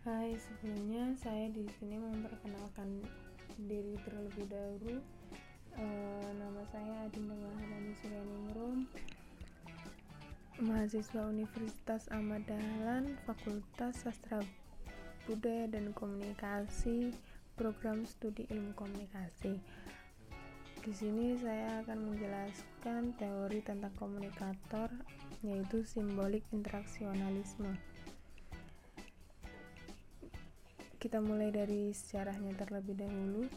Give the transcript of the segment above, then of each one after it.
Hai, sebelumnya saya di sini memperkenalkan diri terlebih dahulu. E, nama saya Adinda Maharani Suryaningrum, mahasiswa Universitas Ahmad Dahlan, Fakultas Sastra Budaya dan Komunikasi, program studi ilmu komunikasi. Di sini saya akan menjelaskan teori tentang komunikator, yaitu simbolik interaksionalisme. Kita mulai dari sejarahnya terlebih dahulu.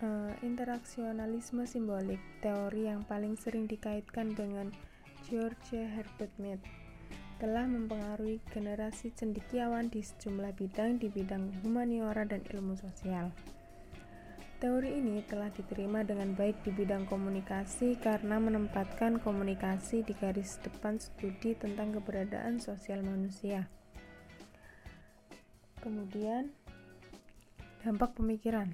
Uh, interaksionalisme simbolik, teori yang paling sering dikaitkan dengan George Herbert Mead, telah mempengaruhi generasi cendekiawan di sejumlah bidang di bidang humaniora dan ilmu sosial. Teori ini telah diterima dengan baik di bidang komunikasi karena menempatkan komunikasi di garis depan studi tentang keberadaan sosial manusia. Kemudian, dampak pemikiran.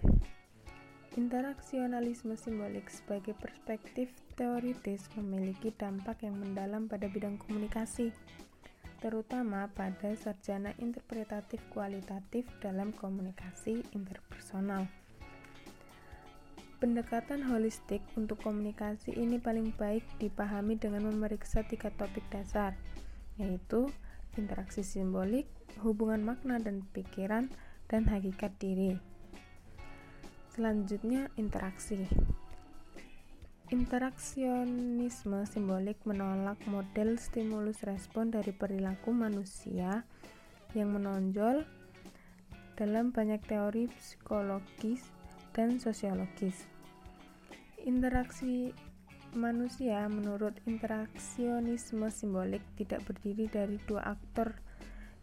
Interaksionalisme simbolik sebagai perspektif teoritis memiliki dampak yang mendalam pada bidang komunikasi, terutama pada sarjana interpretatif kualitatif dalam komunikasi interpersonal. Pendekatan holistik untuk komunikasi ini paling baik dipahami dengan memeriksa tiga topik dasar, yaitu interaksi simbolik, hubungan makna dan pikiran, dan hakikat diri. Selanjutnya, interaksi. Interaksionisme simbolik menolak model stimulus respon dari perilaku manusia yang menonjol dalam banyak teori psikologis dan sosiologis. Interaksi manusia menurut interaksionisme simbolik tidak berdiri dari dua aktor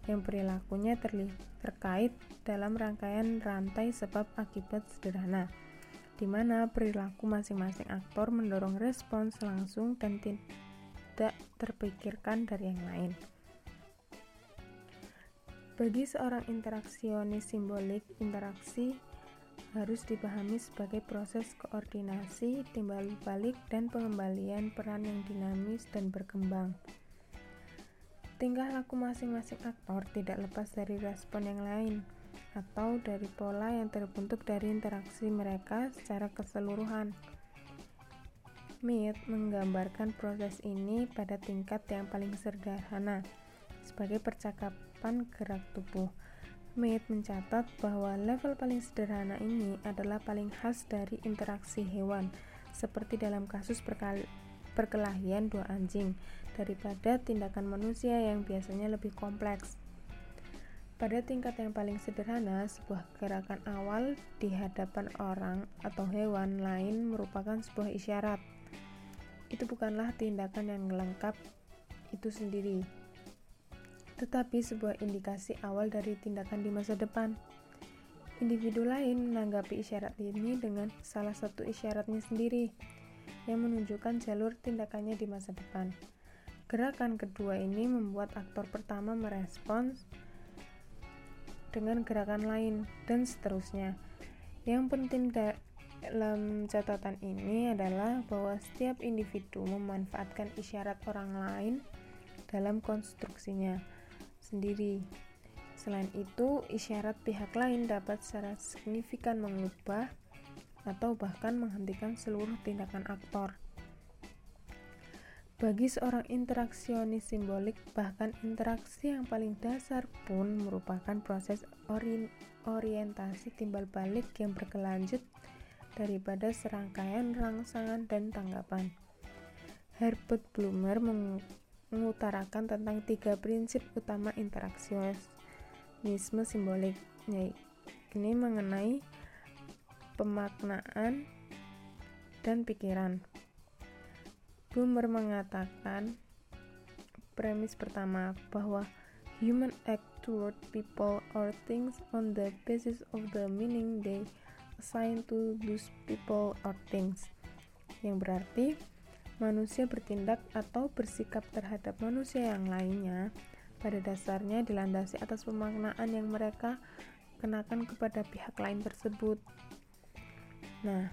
yang perilakunya terkait dalam rangkaian rantai sebab akibat sederhana, di mana perilaku masing-masing aktor mendorong respons langsung dan tidak terpikirkan dari yang lain. Bagi seorang interaksionis simbolik, interaksi harus dipahami sebagai proses koordinasi, timbal balik, dan pengembalian peran yang dinamis dan berkembang. Tingkah laku masing-masing aktor tidak lepas dari respon yang lain atau dari pola yang terbentuk dari interaksi mereka secara keseluruhan. Mead menggambarkan proses ini pada tingkat yang paling sederhana sebagai percakapan gerak tubuh Mead mencatat bahwa level paling sederhana ini adalah paling khas dari interaksi hewan, seperti dalam kasus perkelahian dua anjing, daripada tindakan manusia yang biasanya lebih kompleks. Pada tingkat yang paling sederhana, sebuah gerakan awal di hadapan orang atau hewan lain merupakan sebuah isyarat. Itu bukanlah tindakan yang lengkap itu sendiri, tetapi sebuah indikasi awal dari tindakan di masa depan. Individu lain menanggapi isyarat ini dengan salah satu isyaratnya sendiri yang menunjukkan jalur tindakannya di masa depan. Gerakan kedua ini membuat aktor pertama merespons dengan gerakan lain dan seterusnya. Yang penting dalam catatan ini adalah bahwa setiap individu memanfaatkan isyarat orang lain dalam konstruksinya sendiri. Selain itu, isyarat pihak lain dapat secara signifikan mengubah atau bahkan menghentikan seluruh tindakan aktor. Bagi seorang interaksionis simbolik, bahkan interaksi yang paling dasar pun merupakan proses ori orientasi timbal balik yang berkelanjut daripada serangkaian rangsangan dan tanggapan. Herbert Blumer mengutarakan tentang tiga prinsip utama interaksionisme simbolik, ini mengenai pemaknaan dan pikiran. Blumer mengatakan premis pertama bahwa human act toward people or things on the basis of the meaning they assign to those people or things yang berarti manusia bertindak atau bersikap terhadap manusia yang lainnya pada dasarnya dilandasi atas pemaknaan yang mereka kenakan kepada pihak lain tersebut. Nah,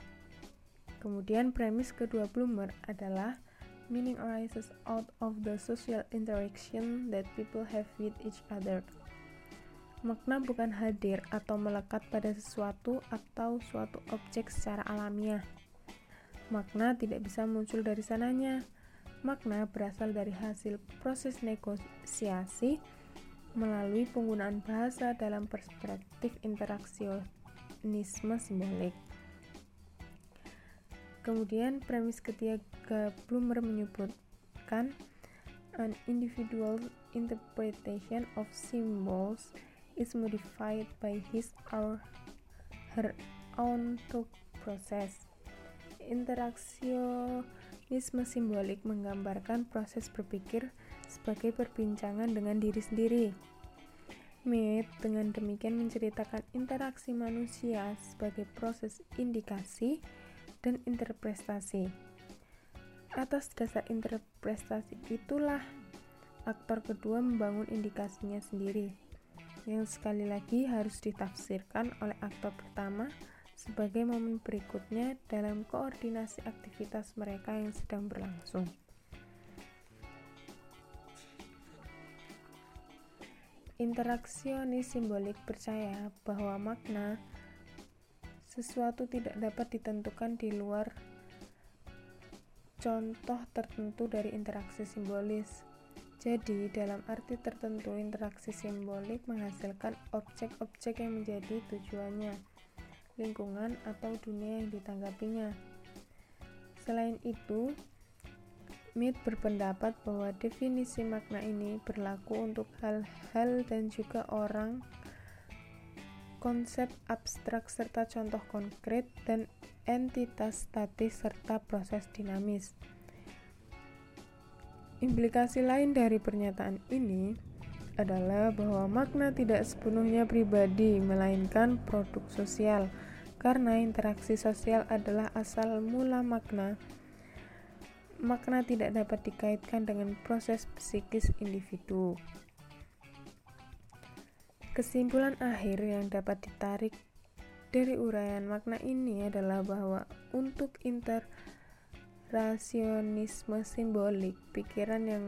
kemudian premis kedua Bloomer adalah meaning arises out of the social interaction that people have with each other. Makna bukan hadir atau melekat pada sesuatu atau suatu objek secara alamiah. Makna tidak bisa muncul dari sananya. Makna berasal dari hasil proses negosiasi melalui penggunaan bahasa dalam perspektif interaksionisme simbolik. Kemudian premis ketiga Bloomer menyebutkan an individual interpretation of symbols is modified by his or her own thought process. Interaksionisme simbolik menggambarkan proses berpikir sebagai perbincangan dengan diri sendiri. Mead dengan demikian menceritakan interaksi manusia sebagai proses indikasi dan interpretasi. Atas dasar interpretasi itulah aktor kedua membangun indikasinya sendiri yang sekali lagi harus ditafsirkan oleh aktor pertama sebagai momen berikutnya dalam koordinasi aktivitas mereka yang sedang berlangsung. Interaksionis simbolik percaya bahwa makna sesuatu tidak dapat ditentukan di luar contoh tertentu dari interaksi simbolis jadi, dalam arti tertentu, interaksi simbolik menghasilkan objek-objek yang menjadi tujuannya, lingkungan atau dunia yang ditanggapinya. Selain itu, Mead berpendapat bahwa definisi makna ini berlaku untuk hal-hal dan juga orang, konsep abstrak serta contoh konkret, dan entitas statis serta proses dinamis. Implikasi lain dari pernyataan ini adalah bahwa makna tidak sepenuhnya pribadi, melainkan produk sosial, karena interaksi sosial adalah asal mula makna. Makna tidak dapat dikaitkan dengan proses psikis individu. Kesimpulan akhir yang dapat ditarik dari uraian makna ini adalah bahwa untuk inter rasionisme simbolik, pikiran yang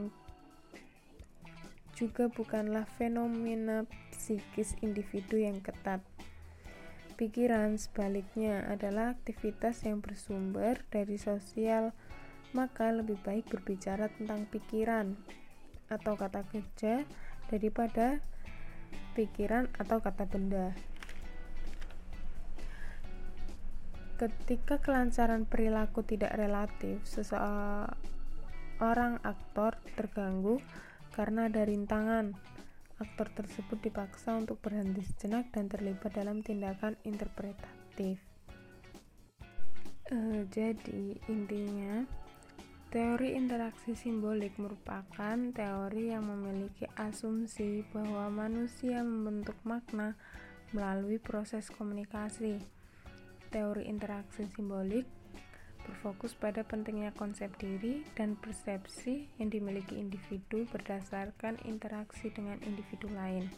juga bukanlah fenomena psikis individu yang ketat. Pikiran sebaliknya adalah aktivitas yang bersumber dari sosial, maka lebih baik berbicara tentang pikiran atau kata kerja daripada pikiran atau kata benda. Ketika kelancaran perilaku tidak relatif, seseorang aktor terganggu karena ada rintangan. Aktor tersebut dipaksa untuk berhenti sejenak dan terlibat dalam tindakan interpretatif. Uh, jadi, intinya, teori interaksi simbolik merupakan teori yang memiliki asumsi bahwa manusia membentuk makna melalui proses komunikasi teori interaksi simbolik berfokus pada pentingnya konsep diri dan persepsi yang dimiliki individu berdasarkan interaksi dengan individu lain.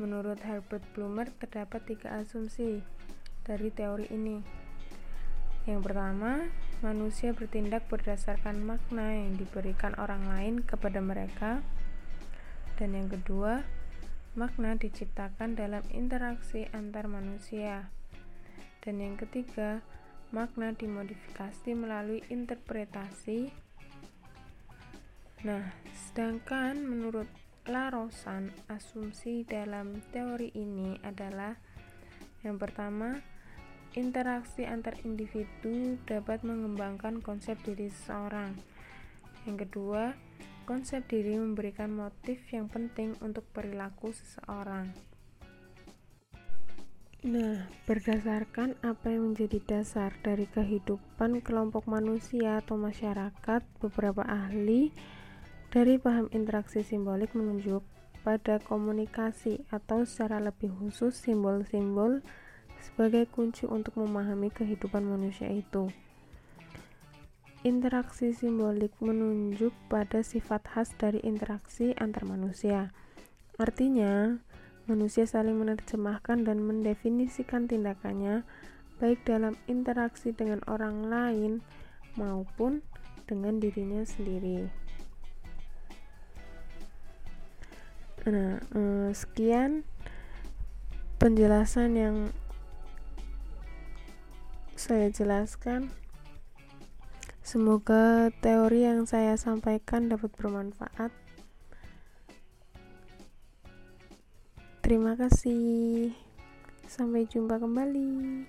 Menurut Herbert Blumer, terdapat tiga asumsi dari teori ini. Yang pertama, manusia bertindak berdasarkan makna yang diberikan orang lain kepada mereka. Dan yang kedua, Makna diciptakan dalam interaksi antar manusia. Dan yang ketiga, makna dimodifikasi melalui interpretasi. Nah, sedangkan menurut Larosan, asumsi dalam teori ini adalah yang pertama, interaksi antar individu dapat mengembangkan konsep diri seseorang. Yang kedua, Konsep diri memberikan motif yang penting untuk perilaku seseorang. Nah, berdasarkan apa yang menjadi dasar dari kehidupan kelompok manusia atau masyarakat, beberapa ahli dari paham interaksi simbolik menunjuk pada komunikasi atau secara lebih khusus simbol-simbol sebagai kunci untuk memahami kehidupan manusia itu. Interaksi simbolik menunjuk pada sifat khas dari interaksi antar manusia. Artinya, manusia saling menerjemahkan dan mendefinisikan tindakannya baik dalam interaksi dengan orang lain maupun dengan dirinya sendiri. Nah, eh, sekian penjelasan yang saya jelaskan. Semoga teori yang saya sampaikan dapat bermanfaat. Terima kasih. Sampai jumpa kembali.